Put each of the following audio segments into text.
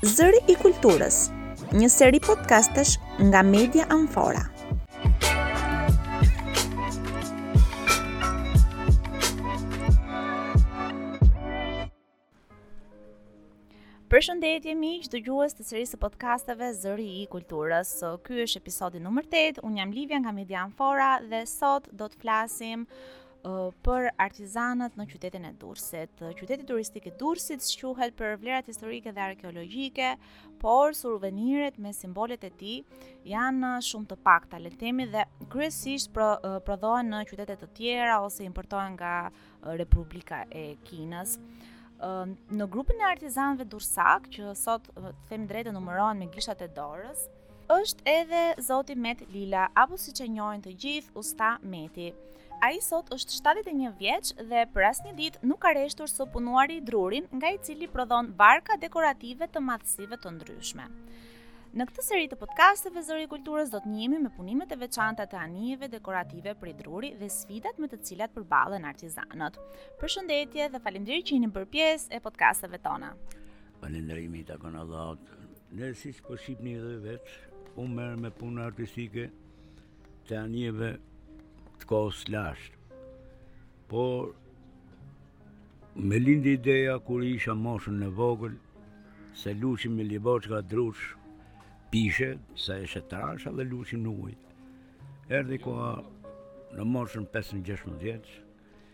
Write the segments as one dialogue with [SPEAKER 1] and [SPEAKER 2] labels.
[SPEAKER 1] Zëri i Kulturës, një seri podcastesh nga Media Amfora. Përshëndetje miq, dëgjues të serisë së podcasteve Zëri i Kulturës. Ky është episodi numër 8. Unë jam Livia nga Media Amfora dhe sot do të flasim për artizanët në qytetin e Durrësit. Qyteti turistik i Durrësit shquhet për vlerat historike dhe arkeologjike, por suveniret me simbolet e tij janë shumë të pakta, le të themi dhe kryesisht pro, prodhohen në qytete të tjera ose importohen nga Republika e Kinës. Në grupin e artizanëve durrsakë, që sot të themi të drejtën numërohen me gishtat e dorës, Është edhe zoti Met Lila, apo siç e njohin të gjithë, Usta Meti. Ai sot është 71 vjeç dhe për asnjë ditë nuk ka reshtur së punuari drurin, nga i cili prodhon barka dekorative të madhësive të ndryshme. Në këtë seri të podcasteve Zëri i Kulturës do të njihemi me punimet e veçanta të anijeve dekorative prej druri dhe sfidat me të cilat përballen artizanët. Përshëndetje dhe faleminderit që jeni bërë pjesë e podcasteve tona.
[SPEAKER 2] Falënderimi i takon Allahut. Unë siç po shihni edhe vetë, merrem me punë artistike të anijeve të kohës lashtë. Por më lindi ideja kur isha në moshën e vogël se lujshim me lëvozhga drush pishe, se ishin trasha dhe lujshim në ujë. Erdi koha në moshën 15-16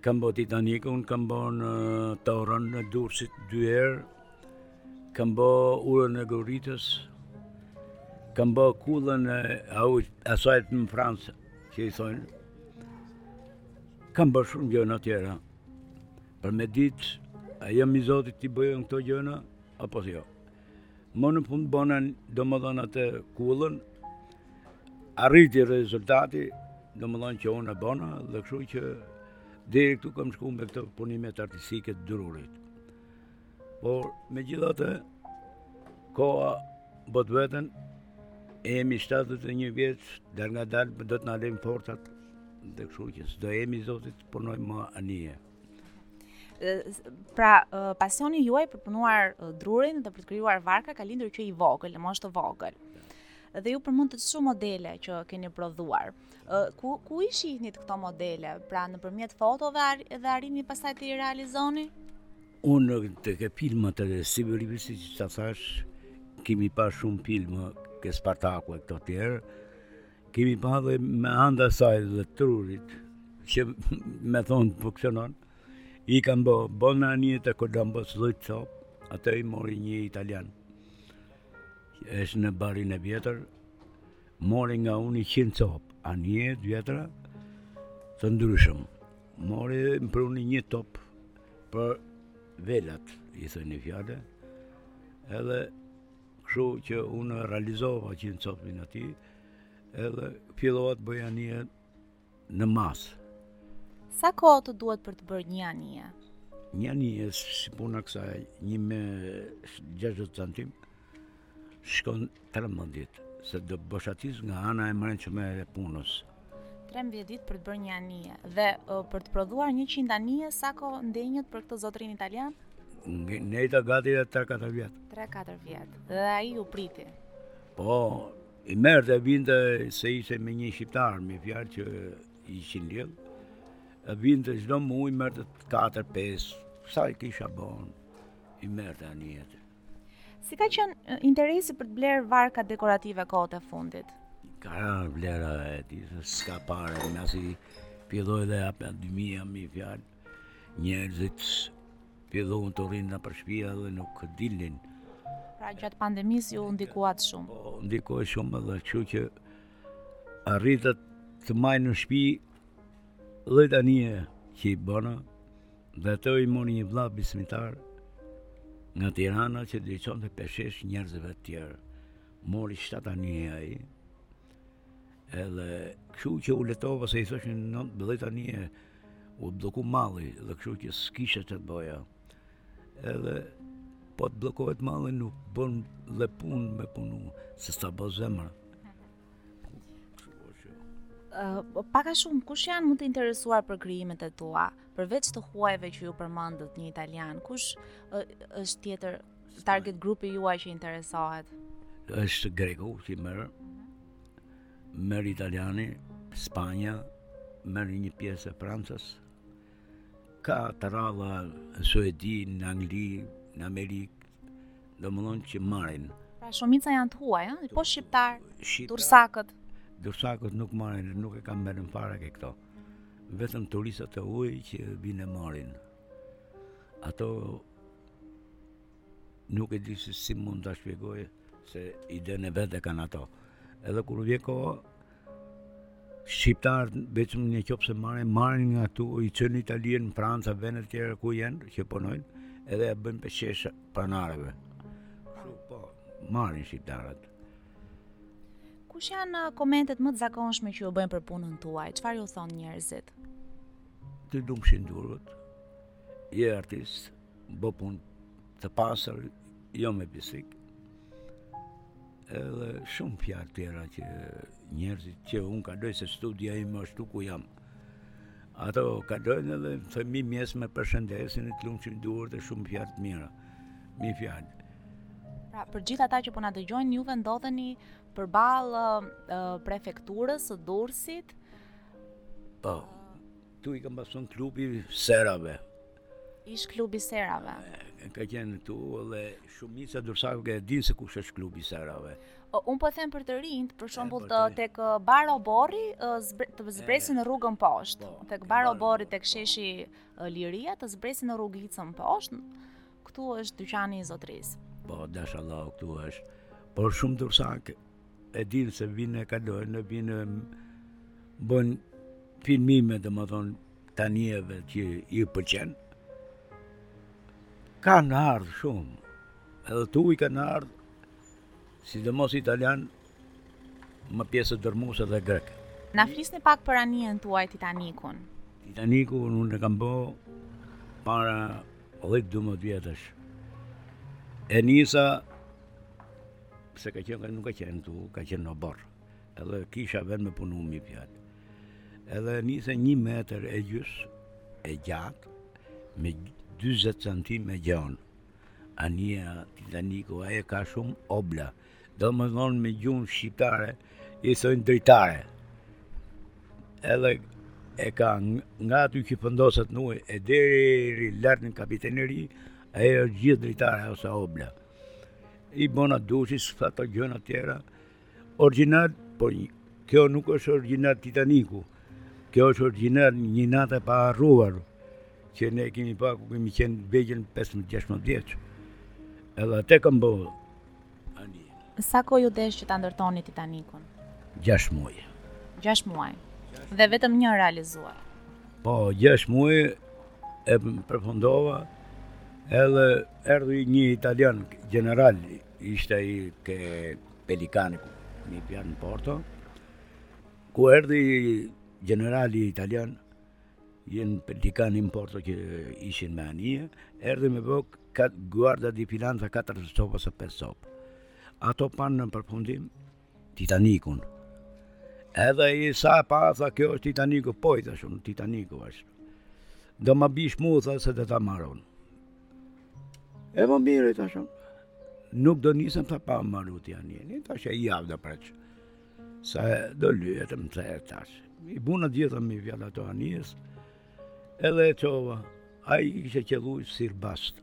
[SPEAKER 2] Kam bo Titanikun, kam bo Torrën e Durrësit dy herë, kam bo Urën e Goricës, kam bo Kullën e asaj në Francë, që i thonë. Kam bo shumë gjëna tjera. Për me ditë, a jam i zotit t'i boj këto gjëna, apo si jo. Më në fund bëna domethënë atë kullën. Arriti rezultati, domethënë që unë e bëna dhe kështu që deri këtu kam shkuar me këto punime artistike të drurit. Por megjithatë koha bo t'vetën e jemi 71 vjeç, dalngadalë do të na lënë forcat dhe kështu që s'do jemi zotit punojmë më anije.
[SPEAKER 1] Pra, pasioni juaj për të punuar drurin dhe për të krijuar varka ka lindur që i vogël, në moshë të vogël. Dhe ju përmendët shumë modele që keni prodhuar. Ku ku i shihnit këto modele? Pra, nëpërmjet fotove dhe arrinit pastaj t'i realizoni?
[SPEAKER 2] Unë te filmat edhe si më rivisi që të thash, kemi pa shumë filma, ke Spartaku e këto tjerë, Kemi pa dhe me anë të asaj dhe trurit, që me thonë të funksionon, i kam bo, bo anije të kam bo... copë, ato i mori një italian. Eshtë në barin e vjetër, mori nga unë njëqind copë, anije të vjetra të ndryshme. Mori më pruni një topë për velat, i thonë një fjale, edhe Kështu që unë realizova njëqind copën atij, edhe fillova të bëja anije në masë.
[SPEAKER 1] Sa kohë të duhet për të bërë një anije?
[SPEAKER 2] Një anije, si puna kësaj, një me 60 centim, shkon 13, se do boshatis nga ana e mrendshme e punës.
[SPEAKER 1] 13 ditë për të bërë një anije dhe për të prodhuar 100 anije sa kohë ndenjtët për këtë zotërinë italian?
[SPEAKER 2] Ndejta gati 3-4 vjet.
[SPEAKER 1] 3-4 vjet. Dhe ai ju priti.
[SPEAKER 2] Po, i merrte e vinte se ishte me një shqiptar, me një fjalë që ishin lidh. E vinte çdo muaj merrte 4-5, sa i kisha bon. I merrte anijet.
[SPEAKER 1] Si ka qenë interesi për të blerë varka dekorative kohët e fundit?
[SPEAKER 2] Ka rënë vlera e tij, s'ka pare, se si filloi dhe pandemia me një fjalë, njerëzit fillojnë të rrinë nëpër shpia dhe nuk dilin.
[SPEAKER 1] Pra gjatë pandemisë u ndikuat shumë?
[SPEAKER 2] Po, u ndikuat shumë dhe kështu që arrita të maj në shpi Llojet anije që i bona, dhe ato i mori një vlla biznesmen nga Tirana që do i çonte peshqesh njerëzve të tjerë. Mori shtatë anije ai. Edhe kështu që u letova se i thoshin në 10 anije u bllokua malli dhe kështu që s'kisha të bëja. Edhe po të bllokohet malli nuk bën dhe punë me punu, se s'ta bë zemra.
[SPEAKER 1] Uh, pak a shumë, kush janë më të interesuar për krijimet e tua? Përveç të huajve që ju përmendët një italian, kush uh, është tjetër target grupi juaj që interesohet?
[SPEAKER 2] Është greku që merr. Mhm. Merr italiani, Spanja, merr një pjesë e Francës. Ka të rralla në Suedi, në Angli, në Amerikë, Domethonë që marrin.
[SPEAKER 1] Pra shumica janë të huaj, ëh, po
[SPEAKER 2] shqiptarët,
[SPEAKER 1] durrsakët?
[SPEAKER 2] Durrsakët nuk marrin, nuk e kanë mendjen fare ke këto. Vetëm turistët e huaj që vijnë e marrin. Ato nuk e di se si mund ta shpjegoj se idenë e vet e kanë ato. Edhe kur vjen koha, Shqiptarët vetëm në qoftë se marrin marrin nga ktu, i çojnë në Itali, në Francë, vende të tjera ku janë që punojnë, edhe ja bëjnë peqesh panaireve. Kshtu po, marrin shqiptarët.
[SPEAKER 1] Kush janë uh, komentet më të zakonshme që ju bëjnë për punën tuaj? Çfarë ju thon njerëzit?
[SPEAKER 2] Të lumshin durët. Je artist. Bë punë të pastër, jo me pisllëk. Edhe shumë fjalë tjera që njerëzit që kalojn se studia im është ktu ku jam. Ato kalojnë edhe thojn mirmëngjes, më përshëndesin e të lumshin durt e shumë fjalë të mira. Me fjalë.
[SPEAKER 1] Pra, për gjithë ata që po na dëgjojnë, ju ndodheni përballë uh, prefekturës së Durrësit.
[SPEAKER 2] Po. Ktu i kanë pas thon klubi i Serave.
[SPEAKER 1] Ish klub i serave.
[SPEAKER 2] Ka qenë këtu dhe shumica durrsakët e dinë se kush është klubi i
[SPEAKER 1] serave. Un po them për të rinjt, për shembull
[SPEAKER 2] po
[SPEAKER 1] të tek Bar Oborri, të zbresin në rrugën poshtë,
[SPEAKER 2] po,
[SPEAKER 1] tek Bar
[SPEAKER 2] Oborri
[SPEAKER 1] tek sheshi Liria, të zbresin në rrugicën poshtë. Ktu është dyqani i zotris.
[SPEAKER 2] Po, dashtë Allahu këtu është. Por shumë durrsak e dinë se vinë e kalojnë, e vinë bëjnë filmime, domethënë T'anijeve që i pëlqen. Kanë ardhë shumë. Edhe të huj kanë ardhë, sidomos italian, me pjesë dërrmuse dhe grekë.
[SPEAKER 1] Na flisni pak për anijen tuaj Titanikun.
[SPEAKER 2] Titaniku unë e kam bo para 10-12 vjetësh. E nisa se ka qenë nuk ka qenë ktu, ka qenë në oborr. Edhe kisha vend me punu me fjalë. Edhe nisa një metër e gjys e gjatë me 40 centim e gjon. Anija Titaniku ajo ka shumë obla. Domethënë me gjuhën shqiptare i thonë dritare. Edhe e ka nga aty që fundoset në ujë e deri lartë në kapiteneri, e e gjithë dritare ose obla. I bona dhe shtova gjëna tjera, Orgjinal, po kjo nuk është orgjinal Titaniku. Kjo është orgjinal një natë e paharruar që ne kemi pa kur kemi qenë vegjël 15-16 vjeç. Edhe atë kam bo.
[SPEAKER 1] Sa kohë ju deshë që ta ndërtonit Titanikun?
[SPEAKER 2] 6 muaj.
[SPEAKER 1] 6 muaj. Dhe vetëm një keni realizuar.
[SPEAKER 2] Po, 6 muaj e përfundova edhe erdhi një italian general Ishte ai ke Pelikani, me fjalë në Porto, ku erdhi generali italian, kjenë Pelikani në Porto që ishin me anije, erdhi me bashk Guardia di finanza 4 copë ose 5 copë. Ato panë në përfundim, Titanikun. Edhe ai sa e pa, tha, kjo është Titaniku, po i thashë unë, Titaniku është. Do ma bësh mu, tha, se do ta marr unë. Epo mirë, i thashë unë. Nuk do nisem, tha, pa marrë Titanikun, tha, një javë dhe prit. Sa do lyhet, i thashë. I bona gjitha me fjalë ato anijes, edhe e çova, ai kishte qëllu i sirë bastë.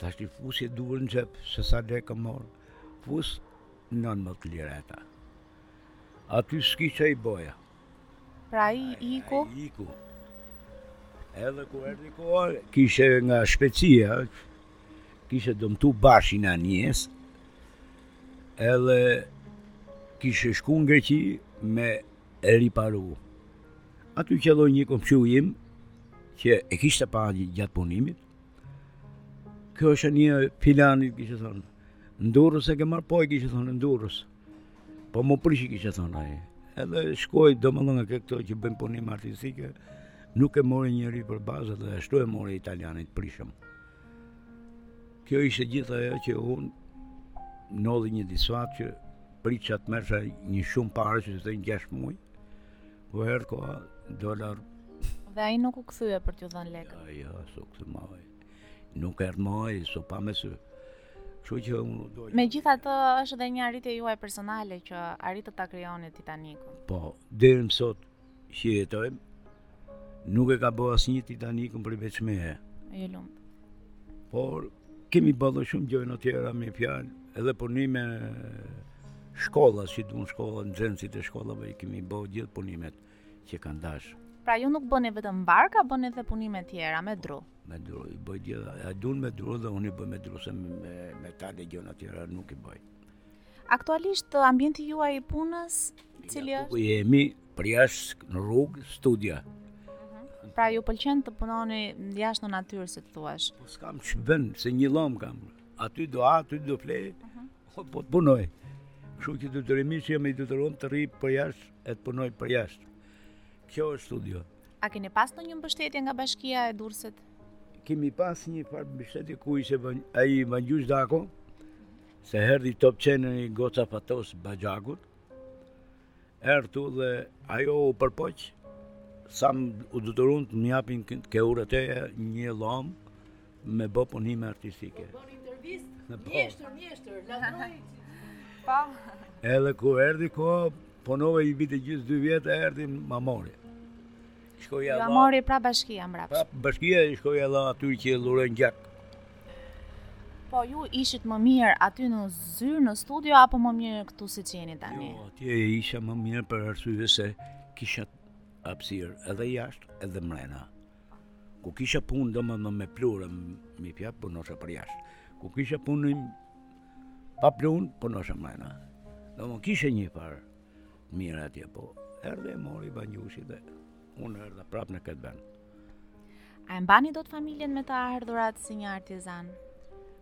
[SPEAKER 2] Tash i fusi duart në xhep se sa lek kam marrë. Fus nën më të lireta. Aty s'kisha ç'i boja.
[SPEAKER 1] Pra ai iku?
[SPEAKER 2] Ai iku. Edhe kur erdhi koha, kishte nga shpejtësia, kishte dëmtu bashin anijes, edhe kishte shku në Greqi me e riparu. Aty qëlloi një komshi im, që e kishte pa gjatë punimit, Kjo është nga filani, kishte thonë. N'Durrës e ke marrë, po i kishte thonë, n'Durrës. Po m'u prish i kishte thonë ai. Edhe shkoi, domethënë këto që bëjmë punime artistike, nuk e mori njeri për bazë dhe ashtu e mori italiani të prishëm. Kjo ishte gjithë ajo që më ndodhi, një disfatë që prita që të merrsha një shumë pare që ishte një gjashtë muj, Po erdhi ka dolar.
[SPEAKER 1] Dhe ai nuk u kthye për t'jua dhënë lekë.
[SPEAKER 2] Jo, jo, s'u kthye mo. Nuk erdh mo, s'u pa me sy. Kështu që unë
[SPEAKER 1] do. Megjithatë është edhe një arritje juaj personale që arritët ta krijoni Titanikun.
[SPEAKER 2] Po, deri më sot që jetojmë nuk e ka bë asnjë Titanikun përveç meje.
[SPEAKER 1] Ju lumtë.
[SPEAKER 2] Por Kemi bo shumë gjona të tjera me fjalë, edhe punime shkolla, si dun shkolla, nxënësit e shkollave i kemi bo gjithë punimet që kanë dash.
[SPEAKER 1] Pra ju nuk bëni vetëm varka, bëni edhe punime tjera me dru.
[SPEAKER 2] Me dru, i bëj gjitha. E dun me dru dhe unë i bëj me dru, se me, me metal e gjona tjera nuk i bëj.
[SPEAKER 1] Aktualisht ambienti juaj i punës, cili është?
[SPEAKER 2] Ku jemi përjashta në rrugë studioja. Mhm.
[SPEAKER 1] Pra ju pëlqen të punoni jashtë në natyrë, si të thuash?
[SPEAKER 2] Po s'kam ç'bëj, se një llomë kam. Aty do ha, aty do flej. Mhm. Po ku të punoj. Kështu që detyrimisht që jam i detyruar të rri përjashta e të punoj përjashta. Kjo është studio.
[SPEAKER 1] A keni pas ndonjë mbështetje nga bashkia e Durrësit?
[SPEAKER 2] Kemi pas një farë mbështetje kur ishte ai Vangjush Dako, Se erdhi Top Channel, goca Fatos Baxhakut, erdh tu dhe ajo u përpoq, sa u detyrun të më japin ke Ura një llomë me bo punime artistike.
[SPEAKER 3] Po, një intervist,
[SPEAKER 2] po.
[SPEAKER 3] mjeshtër, mjeshtër, lustroj. Pa.
[SPEAKER 1] Po.
[SPEAKER 2] Edhe kur erdhi koha, punova vite gjithë dy vjet, erdhi ma mori.
[SPEAKER 1] Shkoi,
[SPEAKER 2] ia
[SPEAKER 1] mori pra bashkia mbrapsht.
[SPEAKER 2] Pra bashkia i shkoi e la aty që dhurojnë gjak.
[SPEAKER 1] Po ju ishit më mirë aty në zyrë në studio apo më mirë këtu si jeni tani?
[SPEAKER 2] Jo, atje isha më mirë për arsye se kisha hapësirë edhe jashtë edhe mrena. Ku kisha punë domethënë me pluhur, hipja punosha për jashtë. Ku kisha punë pa pluhur, punosha mrena. Domethënë kisha një farë Mirë atje po. Erdhi e mori Bregushi dhe unë erdha prapë në këtë vend.
[SPEAKER 1] A e mbani dot familjen me të ardhurat si një artizan?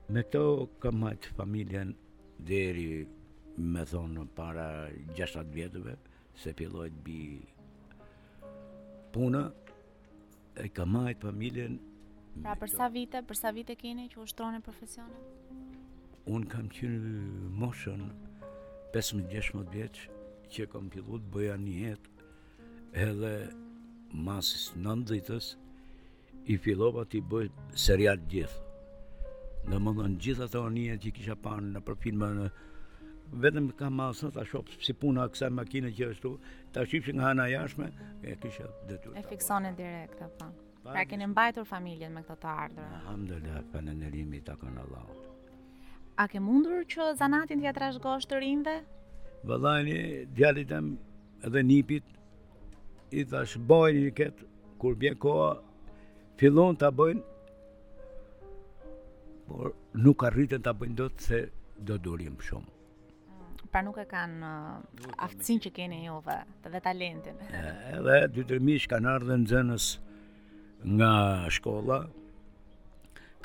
[SPEAKER 2] Me këto kam majtë familjen deri me thonë para gjashtë vjetëve, se filloi t'bi puna, E kam majtë familjen...
[SPEAKER 1] Pra për sa vite, për sa vite keni që ushtroni profesionin?
[SPEAKER 2] Unë kam qenë moshën 15-16 vjeç që kam filluar të bëj anijet edhe mas nëntëdhjetës i fillova t'i bëj serial gjithë. Domethënë gjithë ato anijet që kisha panë nëpër filma në vetëm ka masën, ta shofë si puna e kësaj makine që është tu, Ta shoh që nga ana jashme, e kisha detyrë.
[SPEAKER 1] E fiksoj direkt, e bëj. Po. Pra keni mbajtur familjen me këto të ardhura.
[SPEAKER 2] Alhamdulillah, falënderimi i takon Allahut.
[SPEAKER 1] A ke mundur që zanatin t'ia trashëgosh të rinjve?
[SPEAKER 2] Vëllait, djalit tem edhe nipit i thash bajnë një këtë, kur bje koha, fillojnë ta bëjnë, por nuk arritën ta bëjnë dot se do durim shumë.
[SPEAKER 1] Pra nuk e kanë uh, aftësinë që keni juve dhe talentin.
[SPEAKER 2] Edhe dy-tre miq, kanë ardhë dhe nxënës nga shkolla,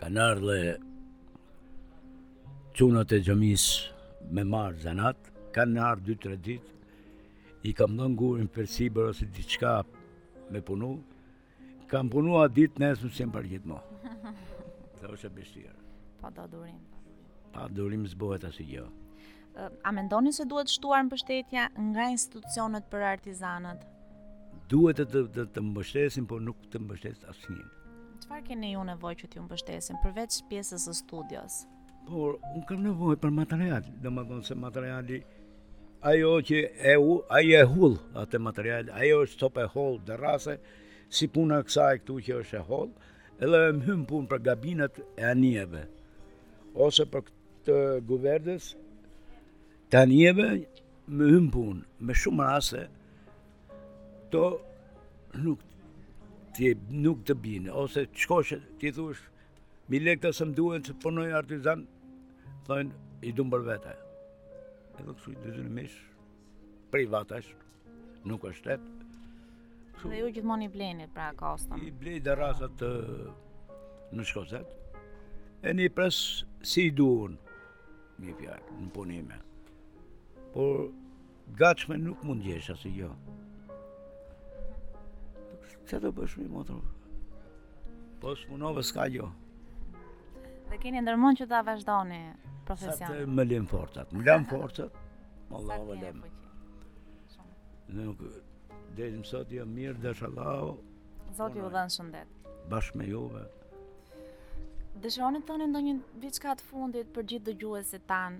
[SPEAKER 2] kanë ardhë çunat e xhamisë me marrë zanat, kanë ardhë dy-tre ditë, i kam dhënë gurin përsipër ose diçka me punu, Kanë punu, ditën e nesërme s'i kam parë më. Dhe është e vështirë.
[SPEAKER 1] Po do durim.
[SPEAKER 2] Pa durim s'bohet asi
[SPEAKER 1] gjo. A mendoni se duhet shtuar mbështetja nga institucionet për artizanët?
[SPEAKER 2] Duhet të të, të, të mbështesin, por nuk të mbështet asnjë.
[SPEAKER 1] Çfarë keni ju nevojë që t'ju mbështesin përveç pjesës së studios?
[SPEAKER 2] Por unë kam nevojë për material, domethënë se materiali ajo që, ai e hollë, atë material, ajo është top e hollë dërrase, si puna e kësaj këtu që është e hollë, edhe më hyn punë për kabinat e anijeve. Ose për këtë kuvertës të anijeve më hyn punë, me shumë raste këto nuk ti nuk të bine, ose të shkosh t'i thush Mi lekë ta se më duhen që të punojë artizan, thonë i dum për vete. E dhe kësu i dy zënë mish, privatësh, nuk është shtet.
[SPEAKER 1] Dhe ju gjithmonë i bleni pra kostën?
[SPEAKER 2] I blej dërrasat te në Shkozet, edhe i pres si i duhen, me një fjalë, në punime. Por, Gatshme nuk mund gjesh asgjë. Që të bësh mi motër? Po s'e punove s'ka gjë.
[SPEAKER 1] Dhe keni ndërmend që ta vazhdoni
[SPEAKER 2] profesion?
[SPEAKER 1] Sa
[SPEAKER 2] të më lenë forcat. Më lenë forcat. Allahu
[SPEAKER 1] më len.
[SPEAKER 2] Nuk, dhe në sot jam mirë dhe ishalla.
[SPEAKER 1] Zoti ju dhëntë shëndet.
[SPEAKER 2] Bashkë me juve.
[SPEAKER 1] Dëshironi të thoni ndonjë diçka të fundit për gjithë dëgjuesit
[SPEAKER 2] tanë?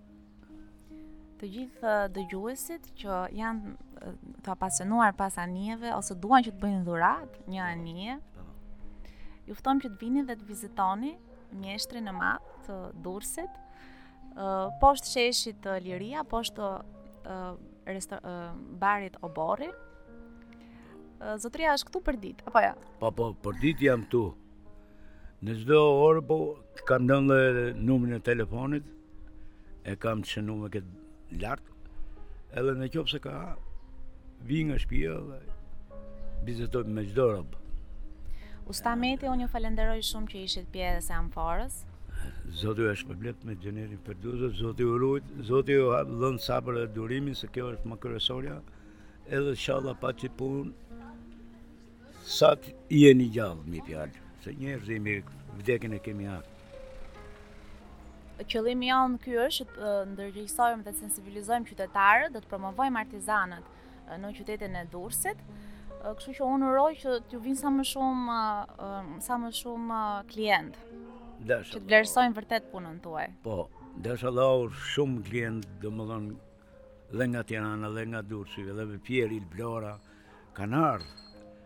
[SPEAKER 2] Të
[SPEAKER 1] gjithë dëgjuesit që janë të apasionuar pas anijeve ose duan që të bëjnë dhuratë një anije, ju ftojmë që të vini dhe të vizitoni mjeshtrin e madh të Durrësit, poshtë sheshit Liria, poshtë barit Oborri. Zotëria është këtu përditë, apo jo?
[SPEAKER 2] Po, po, përditë jam këtu. Në çdo orë po kam dhënë dhe numrin e telefonit, e kam që numrin këtu lart, edhe në qoftë se ka, vij nga shpia dhe bisedojmë me çdo rob.
[SPEAKER 1] Usta Meti, unë ju falenderoj shumë që ishit pjesë e Amforës.
[SPEAKER 2] Zoti jua shpërbleftë me xhenetin Firdeus, Zoti ju rujt, Zoti ju pastë dhënë sabër e durimin, se kjo është më kryesorja, edhe ishalla paçi punë, Sa të jeni gjallë, me një fjalë, se njerëz e mirë, vdekjen e kemi afër.
[SPEAKER 1] Qëllimi jonë kjo është të ndërgjëjsojmë dhe sensibilizojmë qytetarët dhe të promovojmë artizanët në qytetin e Durrësit. Kështu që unë uroj që t'ju vinë sa më shumë sa më shumë
[SPEAKER 2] klientë.
[SPEAKER 1] Që të vlerësojnë vërtet punën tuaj.
[SPEAKER 2] Po, dashtë Allahu shumë klientë, domethënë Dhe nga Tirana dhe nga Durrësi dhe Fieri, Vlora kanë ardhur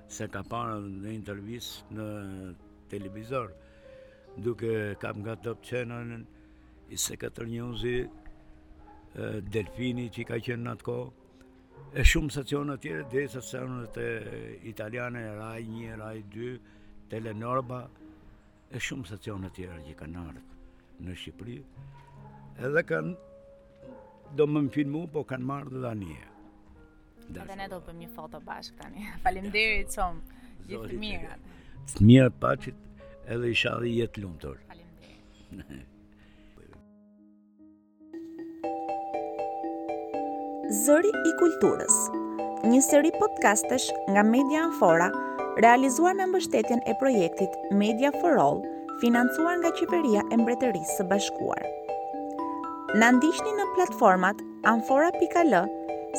[SPEAKER 2] se më kanë parë në intervistë në televizor duke kap nga Top Channel-i, njëzet e katër News-i, Delfini që ka qenë në atë kohë e shumë stacione të tjera dhe stacionet italiane Rai një, Rai dy, Telenorba e shumë stacione të tjera që kanë ardhur në Shqipëri, edhe kanë ardhë me më filmu, po kanë marrë dhe anije.
[SPEAKER 1] Dhe ne do të bëjmë një foto bashkë tani. Faleminderit shumë. Gjithë të mira.
[SPEAKER 2] Të mira paçit, edhe ishalla jetë të lumtur.
[SPEAKER 1] Faleminderit.
[SPEAKER 4] Zëri i Kulturës, një seri podcastesh nga Media Amfora, realizuar me mbështetjen e projektit Media for All, financuar nga Qeveria e Mbretërisë së Bashkuar. Na ndiqni në platformat amfora.al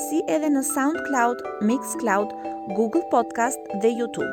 [SPEAKER 4] si edhe në SoundCloud, MixCloud, Google Podcast dhe YouTube.